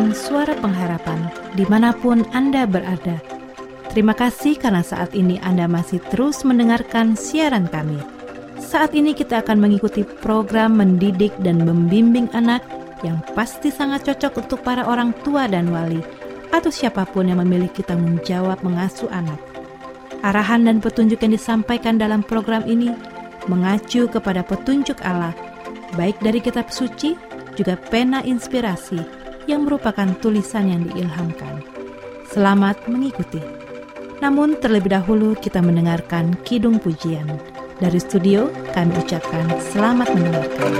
Advent Suara Pengharapan di mana pun Anda berada. Terima kasih karena saat ini Anda masih terus mendengarkan siaran kami. Saat ini kita akan mengikuti program mendidik dan membimbing anak yang pasti sangat cocok untuk para orang tua dan wali atau siapa pun yang memiliki tanggung jawab mengasuh anak. Arahan dan petunjuk yang disampaikan dalam program ini mengacu kepada petunjuk Allah, baik dari kitab suci juga pena inspirasi yang merupakan tulisan yang diilhamkan. Selamat mengikuti. Namun terlebih dahulu kita mendengarkan Kidung Pujian. Dari studio kami ucapkan selamat mendengarkan.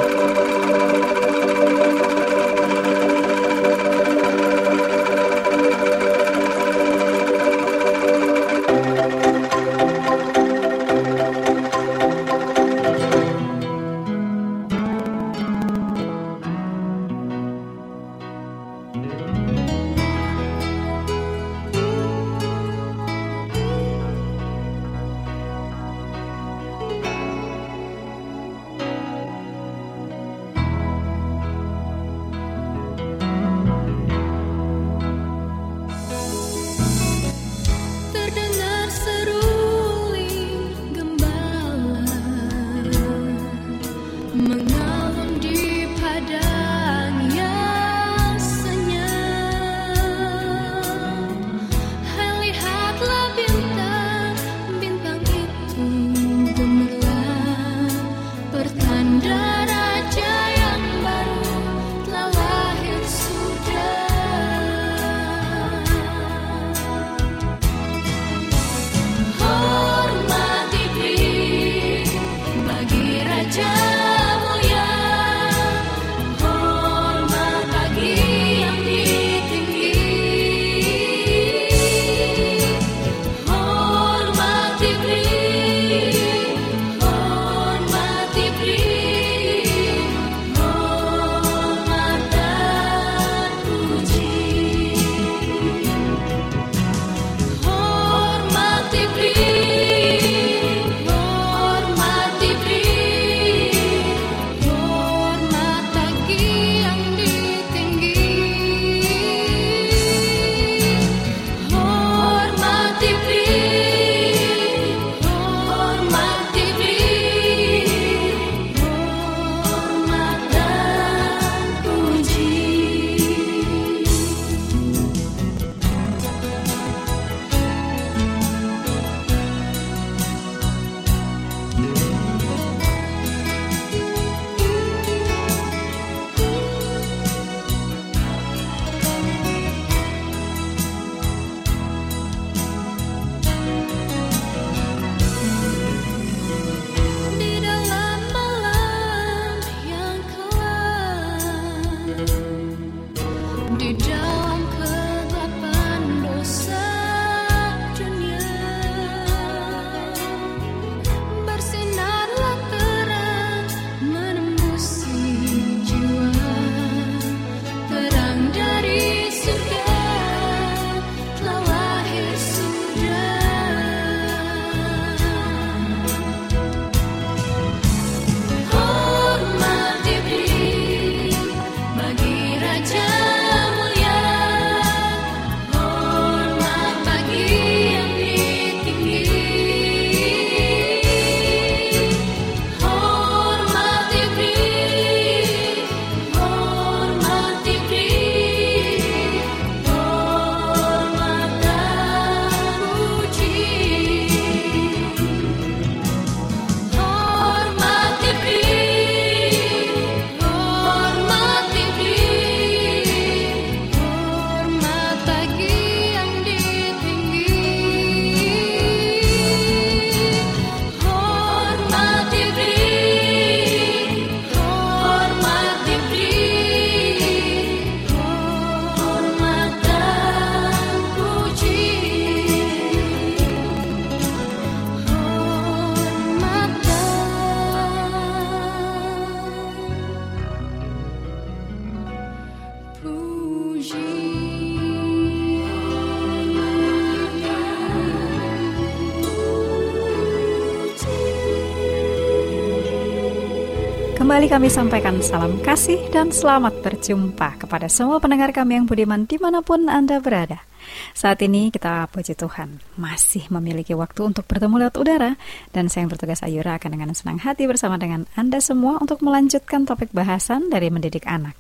Kami sampaikan salam kasih dan selamat berjumpa kepada semua pendengar kami yang budiman di mana pun Anda berada. Saat ini kita puji Tuhan masih memiliki waktu untuk bertemu lewat udara dan saya yang bertugas Ayura akan dengan senang hati bersama dengan Anda semua untuk melanjutkan topik bahasan dari mendidik anak.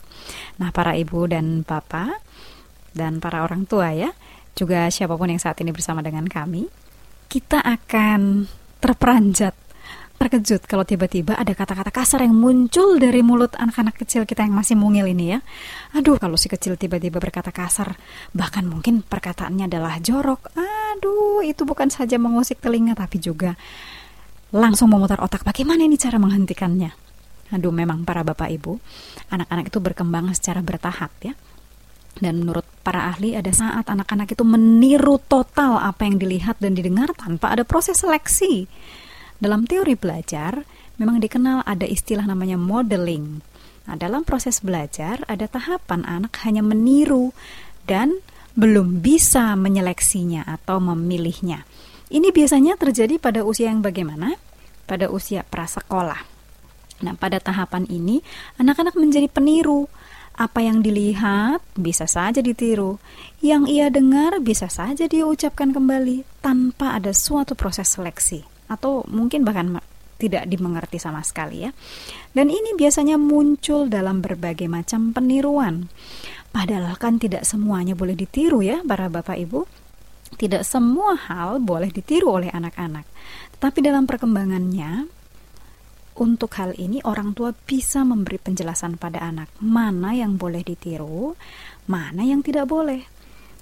Nah para ibu dan bapak dan para orang tua ya, juga siapa pun yang saat ini bersama dengan kami, kita akan terperanjat terkejut kalau tiba-tiba ada kata-kata kasar yang muncul dari mulut anak-anak kecil kita yang masih mungil ini ya. Aduh, kalau si kecil tiba-tiba berkata kasar, bahkan mungkin perkataannya adalah jorok. Aduh, itu bukan saja mengusik telinga tapi juga langsung memutar otak bagaimana ini cara menghentikannya. Aduh, memang para bapak ibu, anak-anak itu berkembang secara bertahap ya. Dan menurut para ahli ada saat anak-anak itu meniru total apa yang dilihat dan didengar tanpa ada proses seleksi. Dalam teori belajar, memang dikenal ada istilah namanya modeling. Nah, dalam proses belajar ada tahapan anak hanya meniru dan belum bisa menyeleksinya atau memilihnya. Ini biasanya terjadi pada usia yang bagaimana? Pada usia prasekolah. Nah, pada tahapan ini anak-anak menjadi peniru. Apa yang dilihat bisa saja ditiru, yang ia dengar bisa saja dia ucapkan kembali tanpa ada suatu proses seleksi atau mungkin bahkan tidak dimengerti sama sekali ya. Dan ini biasanya muncul dalam berbagai macam peniruan. Padahal kan tidak semuanya boleh ditiru ya para Bapak Ibu. Tidak semua hal boleh ditiru oleh anak-anak. Tapi dalam perkembangannya untuk hal ini orang tua bisa memberi penjelasan pada anak mana yang boleh ditiru, mana yang tidak boleh.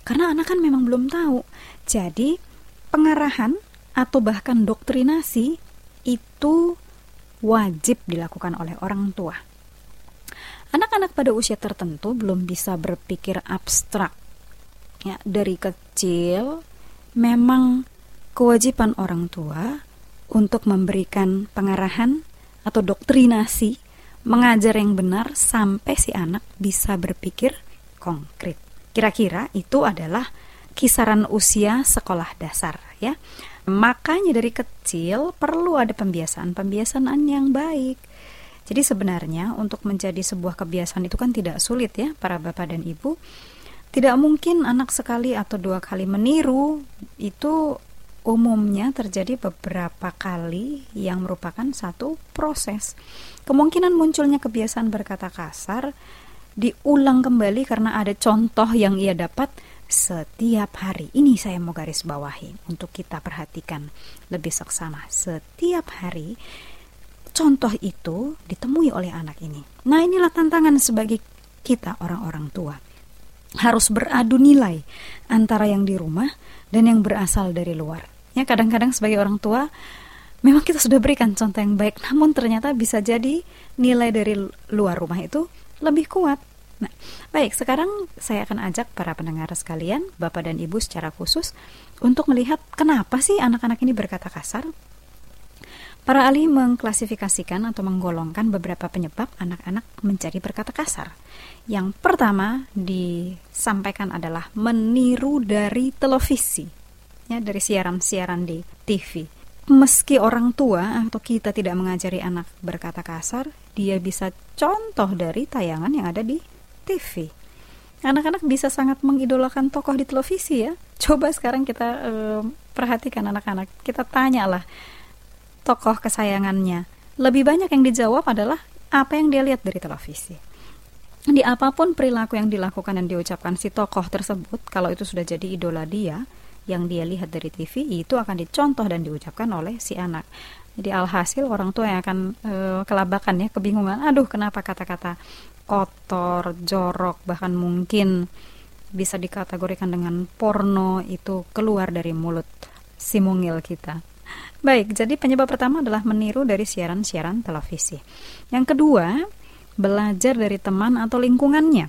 Karena anak kan memang belum tahu. Jadi pengarahan atau bahkan doktrinasi itu wajib dilakukan oleh orang tua. Anak-anak pada usia tertentu belum bisa berpikir abstrak. Ya, dari kecil memang kewajiban orang tua untuk memberikan pengarahan atau doktrinasi, mengajar yang benar sampai si anak bisa berpikir konkret. Kira-kira itu adalah kisaran usia sekolah dasar ya. Makanya dari kecil perlu ada pembiasaan-pembiasaan yang baik. Jadi sebenarnya untuk menjadi sebuah kebiasaan itu kan tidak sulit ya para bapak dan ibu. Tidak mungkin anak sekali atau dua kali meniru itu umumnya terjadi beberapa kali yang merupakan satu proses. Kemungkinan munculnya kebiasaan berkata kasar diulang kembali karena ada contoh yang ia dapat setiap hari. Ini saya mau garis bawahi untuk kita perhatikan lebih seksama. Setiap hari contoh itu ditemui oleh anak ini. Nah, inilah tantangan sebagai kita orang-orang tua. Harus beradu nilai antara yang di rumah dan yang berasal dari luar. Ya, kadang-kadang sebagai orang tua memang kita sudah berikan contoh yang baik, namun ternyata bisa jadi nilai dari luar rumah itu lebih kuat Nah, baik, sekarang saya akan ajak para pendengar sekalian, Bapak dan Ibu secara khusus, untuk melihat kenapa sih anak-anak ini berkata kasar. Para ahli mengklasifikasikan atau menggolongkan beberapa penyebab anak-anak menjadi berkata kasar. Yang pertama disampaikan adalah meniru dari televisi, ya dari siaran-siaran di TV. Meski orang tua atau kita tidak mengajari anak berkata kasar, dia bisa contoh dari tayangan yang ada di TV. Anak-anak bisa sangat mengidolakan tokoh di televisi ya. Coba sekarang kita uh, perhatikan anak-anak. Kita tanyalah tokoh kesayangannya. Lebih banyak yang dijawab adalah apa yang dia lihat dari televisi. Di apa pun perilaku yang dilakukan dan diucapkan si tokoh tersebut, kalau itu sudah jadi idola dia, yang dia lihat dari TV itu akan dicontoh dan diucapkan oleh si anak. Jadi alhasil orang tua yang akan e, kelabakan ya, kebingungan. Aduh, kenapa kata-kata kotor, jorok, bahkan mungkin bisa dikategorikan dengan porno itu keluar dari mulut si mungil kita. Baik, jadi penyebab pertama adalah meniru dari siaran-siaran televisi. Yang kedua, belajar dari teman atau lingkungannya.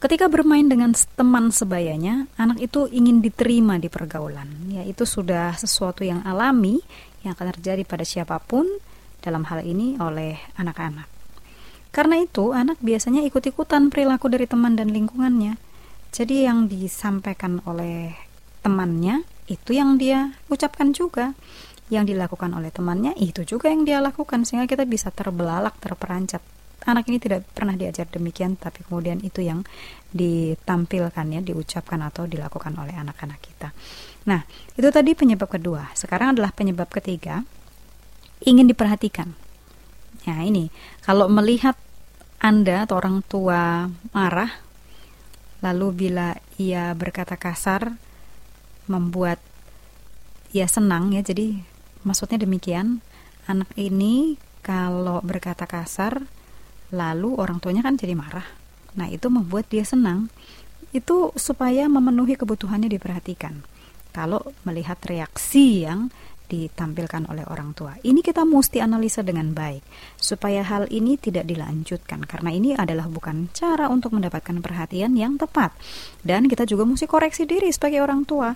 Ketika bermain dengan teman sebayanya, anak itu ingin diterima di pergaulan. Ya, itu sudah sesuatu yang alami yang akan terjadi pada siapa pun dalam hal ini oleh anak-anak. Karena itu, anak biasanya ikut-ikutan perilaku dari teman dan lingkungannya. Jadi yang disampaikan oleh temannya itu yang dia ucapkan juga. yang dilakukan oleh temannya itu juga yang dia lakukan sehingga kita bisa terbelalak, terperancat. Anak ini tidak pernah diajar demikian tapi kemudian itu yang ditampilkan ya, diucapkan atau dilakukan oleh anak-anak kita. Nah, itu tadi penyebab kedua. Sekarang adalah penyebab ketiga ingin diperhatikan. Nah, ini kalau melihat Anda atau orang tua marah lalu bila ia berkata kasar membuat ia senang ya. Jadi maksudnya demikian, anak ini kalau berkata kasar lalu orang tuanya kan jadi marah. Nah, itu membuat dia senang. Itu supaya memenuhi kebutuhannya diperhatikan. Kalau melihat reaksi yang ditampilkan oleh orang tua. Ini kita mesti analisa dengan baik supaya hal ini tidak dilanjutkan karena ini adalah bukan cara untuk mendapatkan perhatian yang tepat. Dan kita juga mesti koreksi diri sebagai orang tua.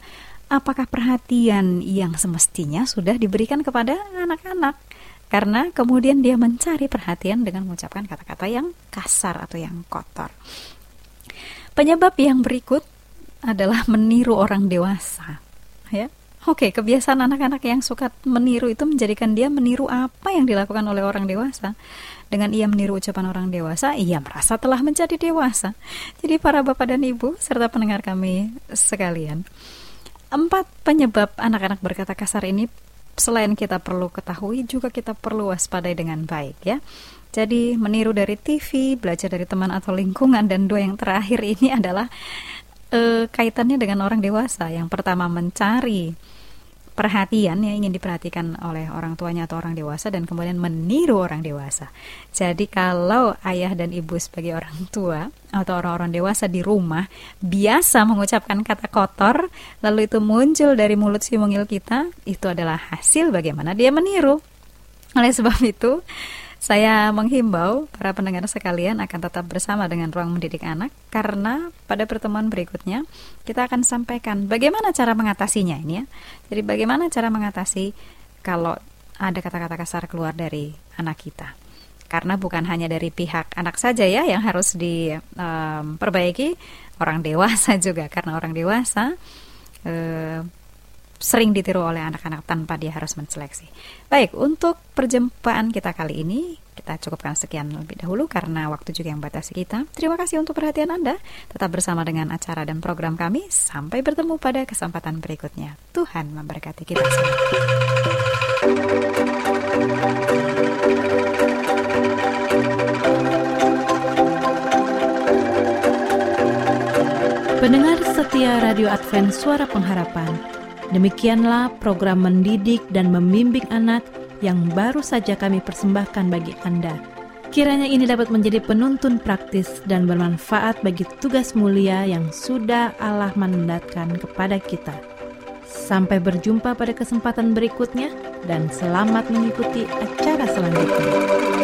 Apakah perhatian yang semestinya sudah diberikan kepada anak-anak? Karena kemudian dia mencari perhatian dengan mengucapkan kata-kata yang kasar atau yang kotor. Penyebab yang berikut adalah meniru orang dewasa. Ya, Oke, kebiasaan anak-anak yang suka meniru itu menjadikan dia meniru apa yang dilakukan oleh orang dewasa. Dengan ia meniru ucapan orang dewasa, ia merasa telah menjadi dewasa. Jadi para bapak dan ibu serta pendengar kami sekalian, empat penyebab anak-anak berkata kasar ini selain kita perlu ketahui juga kita perlu waspadai dengan baik ya. Jadi meniru dari TV, belajar dari teman atau lingkungan dan dua yang terakhir ini adalah e, kaitannya dengan orang dewasa. Yang pertama mencari perhatian yang ingin diperhatikan oleh orang tuanya atau orang dewasa dan kemudian meniru orang dewasa. Jadi kalau ayah dan ibu sebagai orang tua atau orang-orang dewasa di rumah biasa mengucapkan kata kotor lalu itu muncul dari mulut si mungil kita, itu adalah hasil bagaimana dia meniru. Oleh sebab itu, saya menghimbau para pendengar sekalian akan tetap bersama dengan Ruang Mendidik Anak karena pada pertemuan berikutnya kita akan sampaikan bagaimana cara mengatasinya ini ya. Jadi bagaimana cara mengatasi kalau ada kata-kata kasar keluar dari anak kita. Karena bukan hanya dari pihak anak saja ya yang harus diperbaiki, um, orang dewasa juga karena orang dewasa uh, sering ditiru oleh anak-anak tanpa dia harus menseleksi. Baik, untuk perjumpaan kita kali ini kita cukupkan sekian lebih dahulu karena waktu juga yang batasi kita. Terima kasih untuk perhatian Anda. Tetap bersama dengan acara dan program kami. Sampai bertemu pada kesempatan berikutnya. Tuhan memberkati kita semua. Pendengar setia Radio Advent Suara Pengharapan Demikianlah program mendidik dan membimbing anak yang baru saja kami persembahkan bagi Anda. Kiranya ini dapat menjadi penuntun praktis dan bermanfaat bagi tugas mulia yang sudah Allah mandatkan kepada kita. Sampai berjumpa pada kesempatan berikutnya, dan selamat mengikuti acara selanjutnya.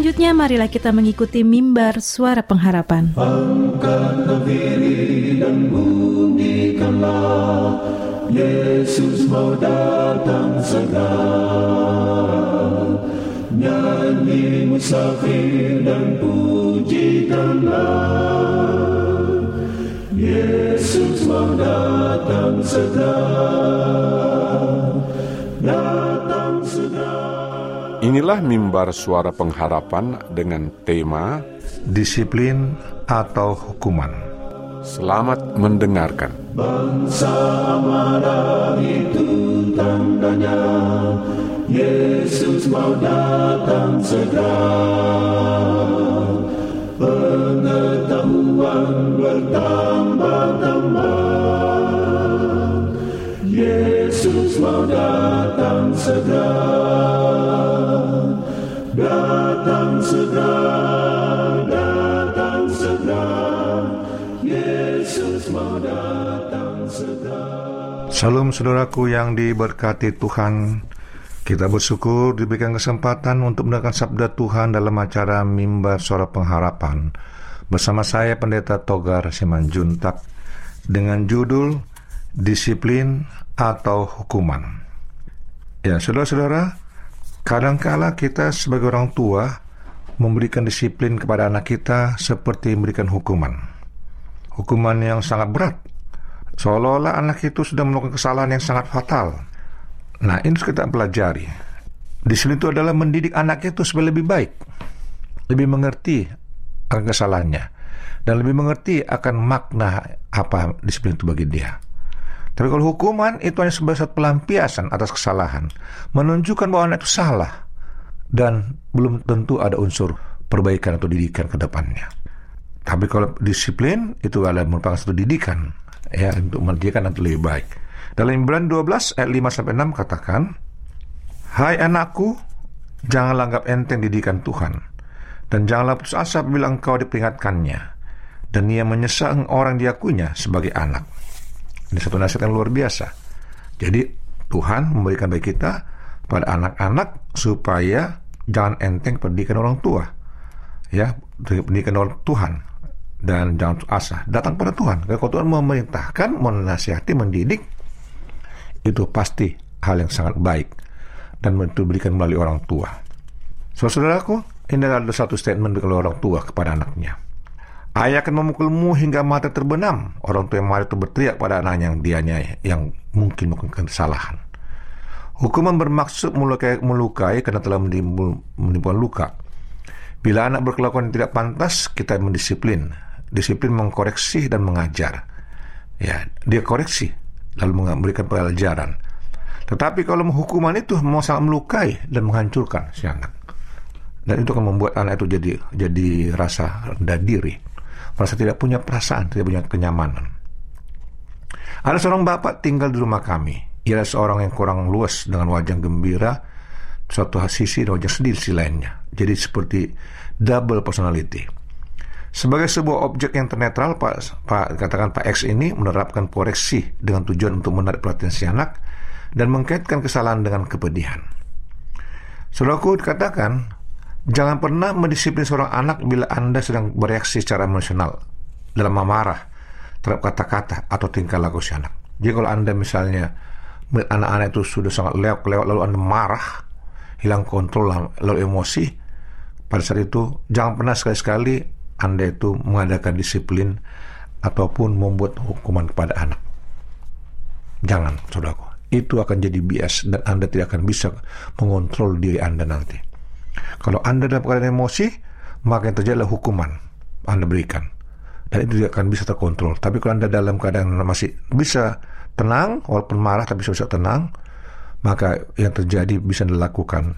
Selanjutnya marilah kita mengikuti mimbar suara pengharapan. Dan Yesus mau datang segera Nyanyi musafir dan pujikanlah Yesus mau datang segera Inilah mimbar suara pengharapan dengan tema disiplin atau hukuman. Selamat mendengarkan. Bangsa marah itu tandanya Yesus mau datang segera Pengetahuan bertambah-tambah Yesus mau datang segera Salam saudaraku yang diberkati Tuhan. Kita bersyukur diberikan kesempatan untuk mendengarkan sabda Tuhan dalam acara Mimbar Suara Pengharapan bersama saya Pendeta Togar Simanjuntak dengan judul Disiplin atau Hukuman. Ya, saudara-saudara, kadangkala kita sebagai orang tua memberikan disiplin kepada anak kita seperti memberikan hukuman. Hukuman yang sangat berat. Seolah-olah anak itu sudah melakukan kesalahan yang sangat fatal. Nah, ini harus kita pelajari. Disiplin itu adalah mendidik anak itu supaya lebih baik, lebih mengerti akan kesalahannya, dan lebih mengerti akan makna apa disiplin itu bagi dia. Tapi kalau hukuman itu hanya sebagai satu pelampiasan atas kesalahan, menunjukkan bahwa anak itu salah, dan belum tentu ada unsur perbaikan atau didikan ke depannya. Tapi kalau disiplin itu adalah merupakan satu didikan ya untuk mendidikan nanti lebih baik. Dalam Ibrani 12 ayat 5 sampai 6 katakan, Hai anakku, janganlah anggap enteng didikan Tuhan, dan janganlah putus asa bila engkau diperingatkannya, dan ia menyesal orang diakunya sebagai anak. Ini satu nasihat yang luar biasa. Jadi Tuhan memberikan bagi kita pada anak-anak supaya jangan enteng pendidikan orang tua. Ya, pendidikan orang Tuhan dan jangan asa. Datang pada Tuhan. Kalau Tuhan memerintahkan, menasihati, mendidik, itu pasti hal yang sangat baik dan itu diberikan melalui orang tua. Saudaraku, ini adalah satu statement dari orang tua kepada anaknya. Ayah akan memukulmu hingga mata terbenam. Orang tua yang marah itu berteriak pada anak yang dianyai, yang mungkin melakukan kesalahan. Hukuman bermaksud melukai, melukai karena telah menimbulkan luka. Bila anak berkelakuan tidak pantas, kita mendisiplin. Disiplin mengkoreksi dan mengajar. Ya, dia koreksi, lalu memberikan pelajaran. Tetapi kalau hukuman itu mau sangat melukai dan menghancurkan si anak. Dan itu akan membuat anak itu jadi jadi rasa rendah diri merasa tidak punya perasaan, tidak punya kenyamanan. Ada seorang bapak tinggal di rumah kami. Ia adalah seorang yang kurang luas dengan wajah gembira, suatu sisi dan wajah sedih di sisi lainnya. Jadi seperti double personality. Sebagai sebuah objek yang ternetral, Pak, Pak katakan Pak X ini menerapkan koreksi dengan tujuan untuk menarik perhatian si anak dan mengkaitkan kesalahan dengan kepedihan. Saudaraku dikatakan Jangan pernah mendisiplin seorang anak bila Anda sedang bereaksi secara emosional dalam memarah terhadap kata-kata atau tingkah laku si anak. Jadi kalau Anda misalnya anak-anak itu sudah sangat lewat-lewat lalu Anda marah, hilang kontrol lalu emosi, pada saat itu jangan pernah sekali-sekali Anda itu mengadakan disiplin ataupun membuat hukuman kepada anak. Jangan, saudaraku. Itu akan jadi bias dan Anda tidak akan bisa mengontrol diri Anda nanti. Kalau Anda dalam keadaan emosi, maka yang terjadi adalah hukuman Anda berikan. Dan itu tidak akan bisa terkontrol. Tapi kalau Anda dalam keadaan masih bisa tenang, walaupun marah tapi bisa, tenang, maka yang terjadi bisa dilakukan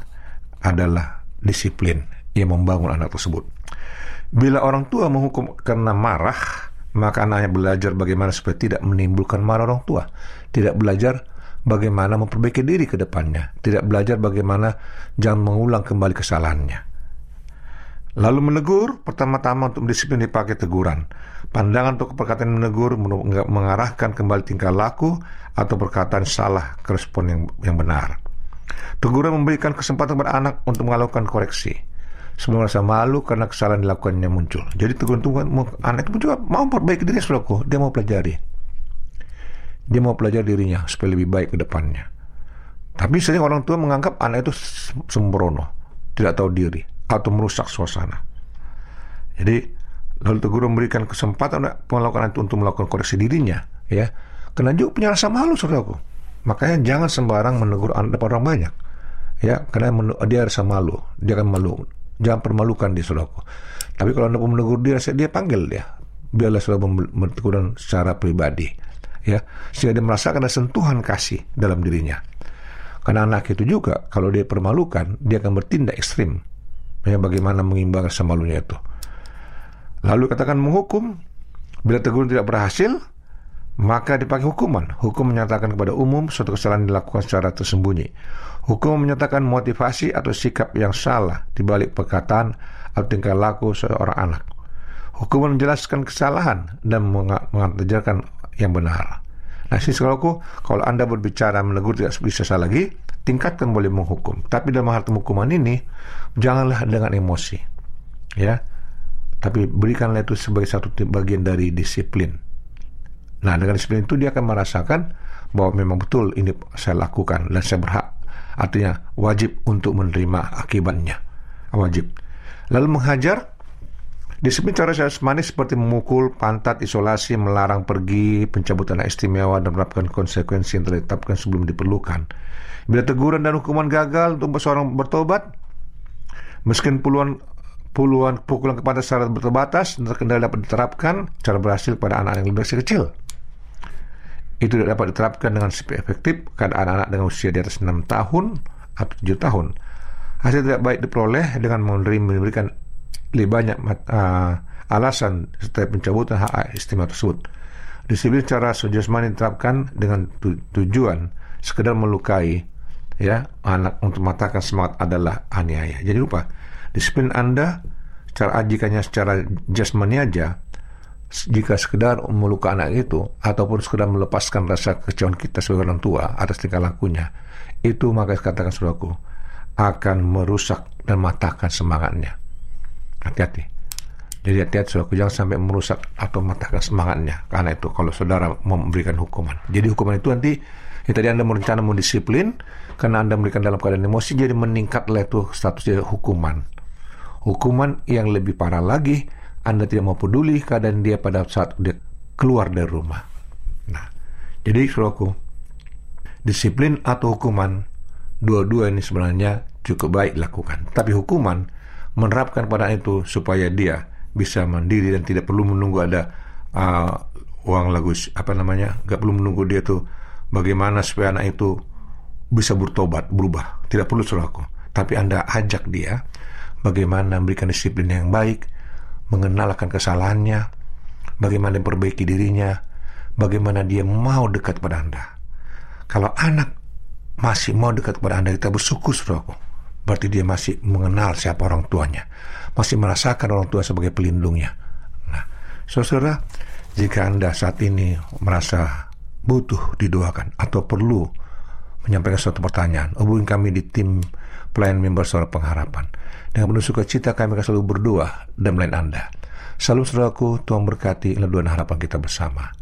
adalah disiplin yang membangun anak tersebut. Bila orang tua menghukum karena marah, maka anaknya belajar bagaimana supaya tidak menimbulkan marah orang tua. Tidak belajar bagaimana memperbaiki diri ke depannya, tidak belajar bagaimana jangan mengulang kembali kesalahannya. Lalu menegur, pertama-tama untuk disiplin dipakai teguran. Pandangan untuk perkataan menegur mengarahkan kembali tingkah laku atau perkataan salah ke respon yang, yang benar. Teguran memberikan kesempatan kepada anak untuk melakukan koreksi. semua rasa malu karena kesalahan dilakukannya muncul. Jadi teguran anak itu juga mau perbaiki diri saudaraku. Dia mau pelajari. Dia mau pelajari dirinya supaya lebih baik ke depannya. Tapi sering orang tua menganggap anak itu sembrono, tidak tahu diri, atau merusak suasana. Jadi lalu tegur memberikan kesempatan melakukan itu untuk melakukan koreksi dirinya, ya. Karena juga punya rasa malu, saudaraku. Makanya jangan sembarang menegur anak depan orang banyak, ya. Karena dia rasa malu, dia akan malu Jangan permalukan dia saudaraku. Tapi kalau anda menegur dia, dia panggil dia. Biarlah saudara menegur secara pribadi. Ya, sehingga dia merasakan ada sentuhan kasih dalam dirinya. Karena anak itu juga, kalau dia permalukan, dia akan bertindak ekstrim. Ya, bagaimana mengimbangkan semalunya itu. Lalu katakan menghukum, bila teguran tidak berhasil, maka dipakai hukuman. Hukum menyatakan kepada umum suatu kesalahan dilakukan secara tersembunyi. Hukum menyatakan motivasi atau sikap yang salah di balik perkataan atau tingkah laku seorang anak. Hukum menjelaskan kesalahan dan mengajarkan yang benar. Nah, siswaku, kalau Anda berbicara menegur tidak bisa salah lagi, tingkatkan boleh menghukum. Tapi dalam hal hukuman ini, janganlah dengan emosi. Ya, tapi berikanlah itu sebagai satu bagian dari disiplin. Nah, dengan disiplin itu dia akan merasakan bahwa memang betul ini saya lakukan dan saya berhak Artinya wajib untuk menerima akibatnya. Wajib. Lalu menghajar Disiplin cara manis seperti memukul, pantat, isolasi, melarang pergi, pencabutan hak istimewa, dan menerapkan konsekuensi yang ditetapkan sebelum diperlukan. Bila teguran dan hukuman gagal untuk seorang bertobat, meskipun puluhan puluhan pukulan kepada syarat berterbatas terkendali dapat diterapkan, cara berhasil pada anak yang lebih kecil itu tidak dapat diterapkan dengan efektif karena anak-anak dengan usia di atas 6 tahun atau 7 tahun. Hasil tidak baik diperoleh dengan memberikan banyak uh, alasan setiap pencabutan hak istimewa tersebut. Disiplin secara sejasmani diterapkan dengan tu tujuan sekedar melukai ya anak untuk mematahkan semangat adalah aniaya. Jadi lupa disiplin Anda secara ajikannya secara jasmani aja jika sekedar meluka anak itu ataupun sekedar melepaskan rasa kecewaan kita sebagai orang tua atas tingkah lakunya itu maka katakan saudaraku akan merusak dan matahkan semangatnya hati-hati. Jadi hati-hati saudaraku. Jangan sampai merusak atau matahkan semangatnya. Karena itu kalau saudara memberikan hukuman. Jadi hukuman itu nanti ya tadi anda merencana mendisiplin karena anda memberikan dalam keadaan emosi jadi meningkatlah itu statusnya hukuman. Hukuman yang lebih parah lagi anda tidak mau peduli keadaan dia pada saat dia keluar dari rumah. Nah, jadi saudaraku, disiplin atau hukuman, dua-dua ini sebenarnya cukup baik dilakukan. Tapi hukuman menerapkan pada itu supaya dia bisa mandiri dan tidak perlu menunggu ada uh, uang lagu apa namanya, nggak perlu menunggu dia tuh bagaimana supaya anak itu bisa bertobat, berubah. Tidak perlu saudaraku. Tapi Anda ajak dia bagaimana memberikan disiplin yang baik, mengenal akan kesalahannya, bagaimana memperbaiki dirinya, bagaimana dia mau dekat kepada Anda. Kalau anak masih mau dekat kepada Anda, kita bersyukur, saudaraku. Berarti dia masih mengenal siapa orang tuanya. Masih merasakan orang tua sebagai pelindungnya. Nah, saudara, jika Anda saat ini merasa butuh didoakan atau perlu menyampaikan suatu pertanyaan, hubungi kami di tim pelayan member suara pengharapan. Dengan penuh sukacita kami akan selalu berdoa dan melayan Anda. Salam saudaraku, Tuhan berkati leduan harapan kita bersama.